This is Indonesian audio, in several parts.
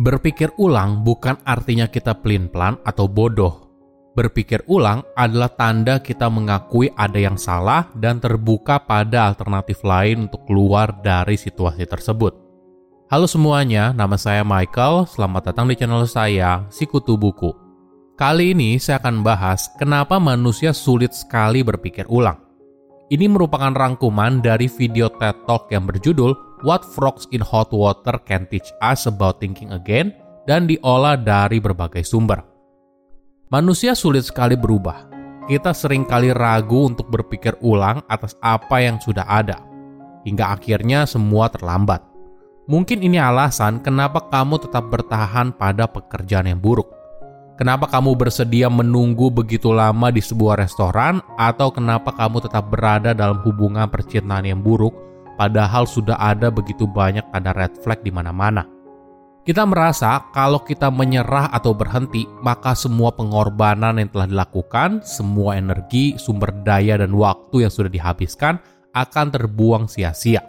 Berpikir ulang bukan artinya kita pelin-pelan atau bodoh. Berpikir ulang adalah tanda kita mengakui ada yang salah dan terbuka pada alternatif lain untuk keluar dari situasi tersebut. Halo semuanya, nama saya Michael. Selamat datang di channel saya, Sikutu Buku. Kali ini saya akan bahas kenapa manusia sulit sekali berpikir ulang. Ini merupakan rangkuman dari video TED Talk yang berjudul What Frogs in Hot Water Can Teach Us About Thinking Again dan diolah dari berbagai sumber. Manusia sulit sekali berubah. Kita sering kali ragu untuk berpikir ulang atas apa yang sudah ada, hingga akhirnya semua terlambat. Mungkin ini alasan kenapa kamu tetap bertahan pada pekerjaan yang buruk. Kenapa kamu bersedia menunggu begitu lama di sebuah restoran, atau kenapa kamu tetap berada dalam hubungan percintaan yang buruk padahal sudah ada begitu banyak tanda red flag di mana-mana. Kita merasa kalau kita menyerah atau berhenti, maka semua pengorbanan yang telah dilakukan, semua energi, sumber daya, dan waktu yang sudah dihabiskan akan terbuang sia-sia.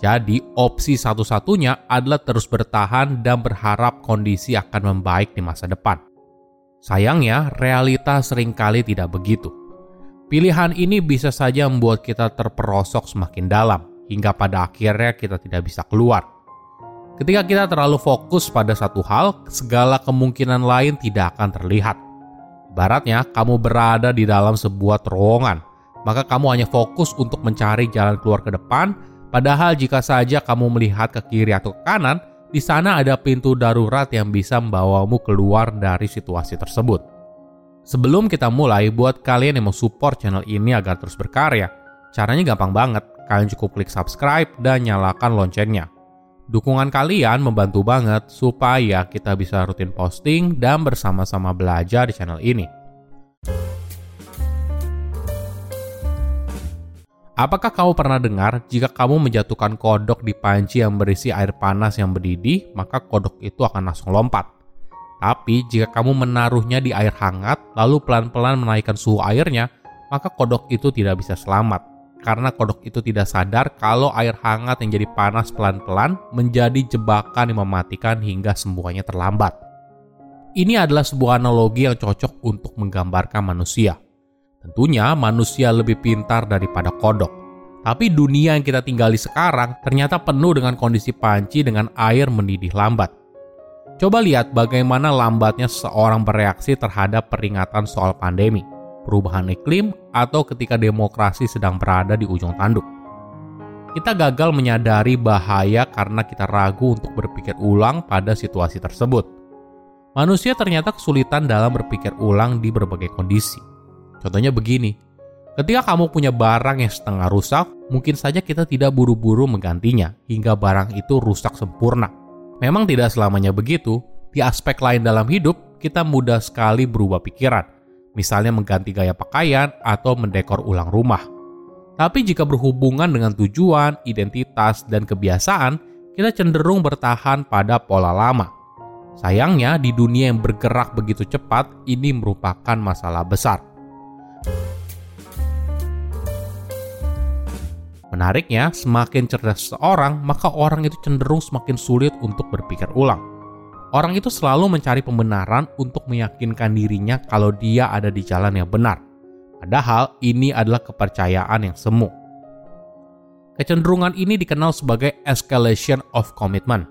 Jadi, opsi satu-satunya adalah terus bertahan dan berharap kondisi akan membaik di masa depan. Sayangnya, realita sering kali tidak begitu. Pilihan ini bisa saja membuat kita terperosok semakin dalam, hingga pada akhirnya kita tidak bisa keluar. Ketika kita terlalu fokus pada satu hal, segala kemungkinan lain tidak akan terlihat. Baratnya, kamu berada di dalam sebuah terowongan, maka kamu hanya fokus untuk mencari jalan keluar ke depan, padahal jika saja kamu melihat ke kiri atau ke kanan, di sana ada pintu darurat yang bisa membawamu keluar dari situasi tersebut. Sebelum kita mulai, buat kalian yang mau support channel ini agar terus berkarya, caranya gampang banget kalian cukup klik subscribe dan nyalakan loncengnya. Dukungan kalian membantu banget supaya kita bisa rutin posting dan bersama-sama belajar di channel ini. Apakah kamu pernah dengar jika kamu menjatuhkan kodok di panci yang berisi air panas yang mendidih, maka kodok itu akan langsung lompat? Tapi jika kamu menaruhnya di air hangat, lalu pelan-pelan menaikkan suhu airnya, maka kodok itu tidak bisa selamat karena kodok itu tidak sadar kalau air hangat yang jadi panas pelan-pelan menjadi jebakan yang mematikan hingga semuanya terlambat. Ini adalah sebuah analogi yang cocok untuk menggambarkan manusia. Tentunya manusia lebih pintar daripada kodok. Tapi dunia yang kita tinggali sekarang ternyata penuh dengan kondisi panci dengan air mendidih lambat. Coba lihat bagaimana lambatnya seorang bereaksi terhadap peringatan soal pandemi perubahan iklim, atau ketika demokrasi sedang berada di ujung tanduk. Kita gagal menyadari bahaya karena kita ragu untuk berpikir ulang pada situasi tersebut. Manusia ternyata kesulitan dalam berpikir ulang di berbagai kondisi. Contohnya begini, ketika kamu punya barang yang setengah rusak, mungkin saja kita tidak buru-buru menggantinya hingga barang itu rusak sempurna. Memang tidak selamanya begitu, di aspek lain dalam hidup, kita mudah sekali berubah pikiran misalnya mengganti gaya pakaian atau mendekor ulang rumah. Tapi jika berhubungan dengan tujuan, identitas, dan kebiasaan, kita cenderung bertahan pada pola lama. Sayangnya, di dunia yang bergerak begitu cepat, ini merupakan masalah besar. Menariknya, semakin cerdas seseorang, maka orang itu cenderung semakin sulit untuk berpikir ulang. Orang itu selalu mencari pembenaran untuk meyakinkan dirinya kalau dia ada di jalan yang benar. Padahal ini adalah kepercayaan yang semu. Kecenderungan ini dikenal sebagai escalation of commitment.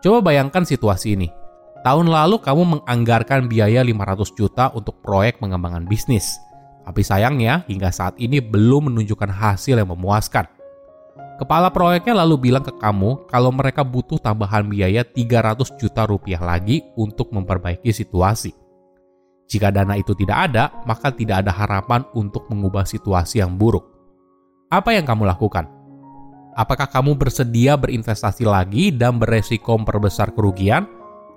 Coba bayangkan situasi ini. Tahun lalu kamu menganggarkan biaya 500 juta untuk proyek pengembangan bisnis. Tapi sayangnya hingga saat ini belum menunjukkan hasil yang memuaskan. Kepala proyeknya lalu bilang ke kamu kalau mereka butuh tambahan biaya 300 juta rupiah lagi untuk memperbaiki situasi. Jika dana itu tidak ada, maka tidak ada harapan untuk mengubah situasi yang buruk. Apa yang kamu lakukan? Apakah kamu bersedia berinvestasi lagi dan beresiko memperbesar kerugian?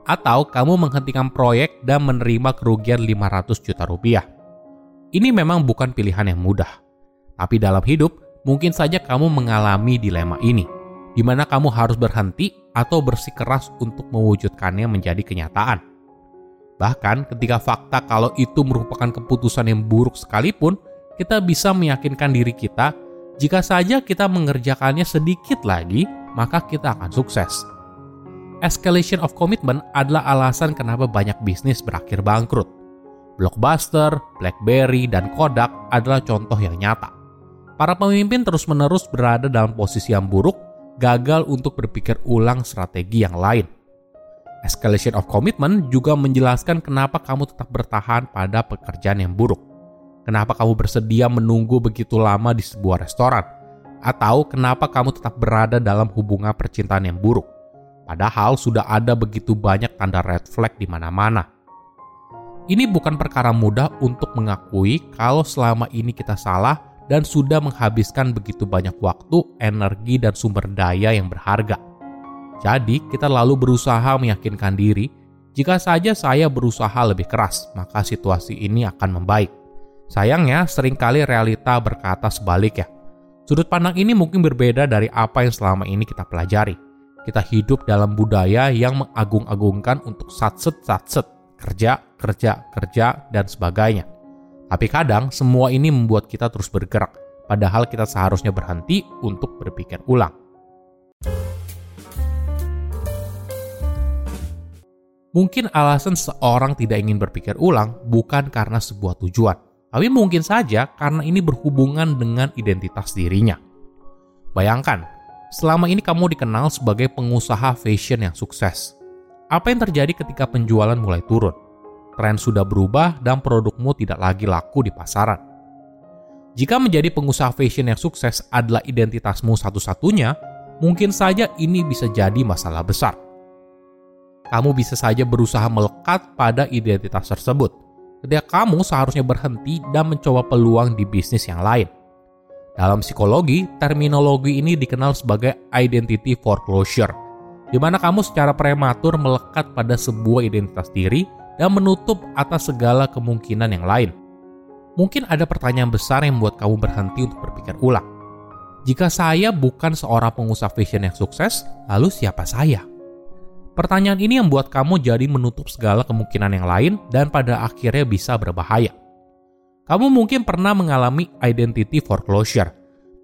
Atau kamu menghentikan proyek dan menerima kerugian 500 juta rupiah? Ini memang bukan pilihan yang mudah. Tapi dalam hidup, mungkin saja kamu mengalami dilema ini, di mana kamu harus berhenti atau bersikeras untuk mewujudkannya menjadi kenyataan. Bahkan ketika fakta kalau itu merupakan keputusan yang buruk sekalipun, kita bisa meyakinkan diri kita, jika saja kita mengerjakannya sedikit lagi, maka kita akan sukses. Escalation of commitment adalah alasan kenapa banyak bisnis berakhir bangkrut. Blockbuster, BlackBerry, dan Kodak adalah contoh yang nyata. Para pemimpin terus-menerus berada dalam posisi yang buruk, gagal untuk berpikir ulang strategi yang lain. Escalation of commitment juga menjelaskan kenapa kamu tetap bertahan pada pekerjaan yang buruk. Kenapa kamu bersedia menunggu begitu lama di sebuah restoran? Atau kenapa kamu tetap berada dalam hubungan percintaan yang buruk? Padahal sudah ada begitu banyak tanda red flag di mana-mana. Ini bukan perkara mudah untuk mengakui kalau selama ini kita salah dan sudah menghabiskan begitu banyak waktu, energi, dan sumber daya yang berharga. Jadi, kita lalu berusaha meyakinkan diri, jika saja saya berusaha lebih keras, maka situasi ini akan membaik. Sayangnya, sering kali realita berkata sebaliknya. Sudut pandang ini mungkin berbeda dari apa yang selama ini kita pelajari. Kita hidup dalam budaya yang mengagung-agungkan untuk satset-satset, kerja, kerja, kerja, dan sebagainya. Tapi kadang semua ini membuat kita terus bergerak, padahal kita seharusnya berhenti untuk berpikir ulang. Mungkin alasan seorang tidak ingin berpikir ulang bukan karena sebuah tujuan, tapi mungkin saja karena ini berhubungan dengan identitas dirinya. Bayangkan, selama ini kamu dikenal sebagai pengusaha fashion yang sukses. Apa yang terjadi ketika penjualan mulai turun? Tren sudah berubah dan produkmu tidak lagi laku di pasaran. Jika menjadi pengusaha fashion yang sukses adalah identitasmu satu-satunya, mungkin saja ini bisa jadi masalah besar. Kamu bisa saja berusaha melekat pada identitas tersebut, ketika kamu seharusnya berhenti dan mencoba peluang di bisnis yang lain. Dalam psikologi, terminologi ini dikenal sebagai identity foreclosure, di mana kamu secara prematur melekat pada sebuah identitas diri dan menutup atas segala kemungkinan yang lain. Mungkin ada pertanyaan besar yang membuat kamu berhenti untuk berpikir ulang. Jika saya bukan seorang pengusaha fashion yang sukses, lalu siapa saya? Pertanyaan ini yang membuat kamu jadi menutup segala kemungkinan yang lain dan pada akhirnya bisa berbahaya. Kamu mungkin pernah mengalami identity foreclosure.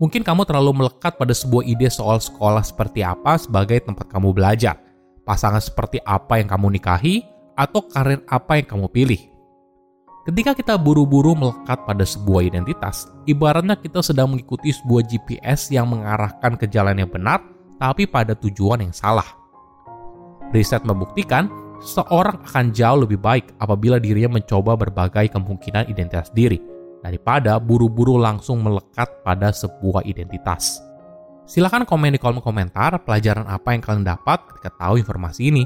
Mungkin kamu terlalu melekat pada sebuah ide soal sekolah seperti apa sebagai tempat kamu belajar, pasangan seperti apa yang kamu nikahi, atau karir apa yang kamu pilih. Ketika kita buru-buru melekat pada sebuah identitas, ibaratnya kita sedang mengikuti sebuah GPS yang mengarahkan ke jalan yang benar, tapi pada tujuan yang salah. Riset membuktikan, seorang akan jauh lebih baik apabila dirinya mencoba berbagai kemungkinan identitas diri, daripada buru-buru langsung melekat pada sebuah identitas. Silahkan komen di kolom komentar pelajaran apa yang kalian dapat ketika tahu informasi ini.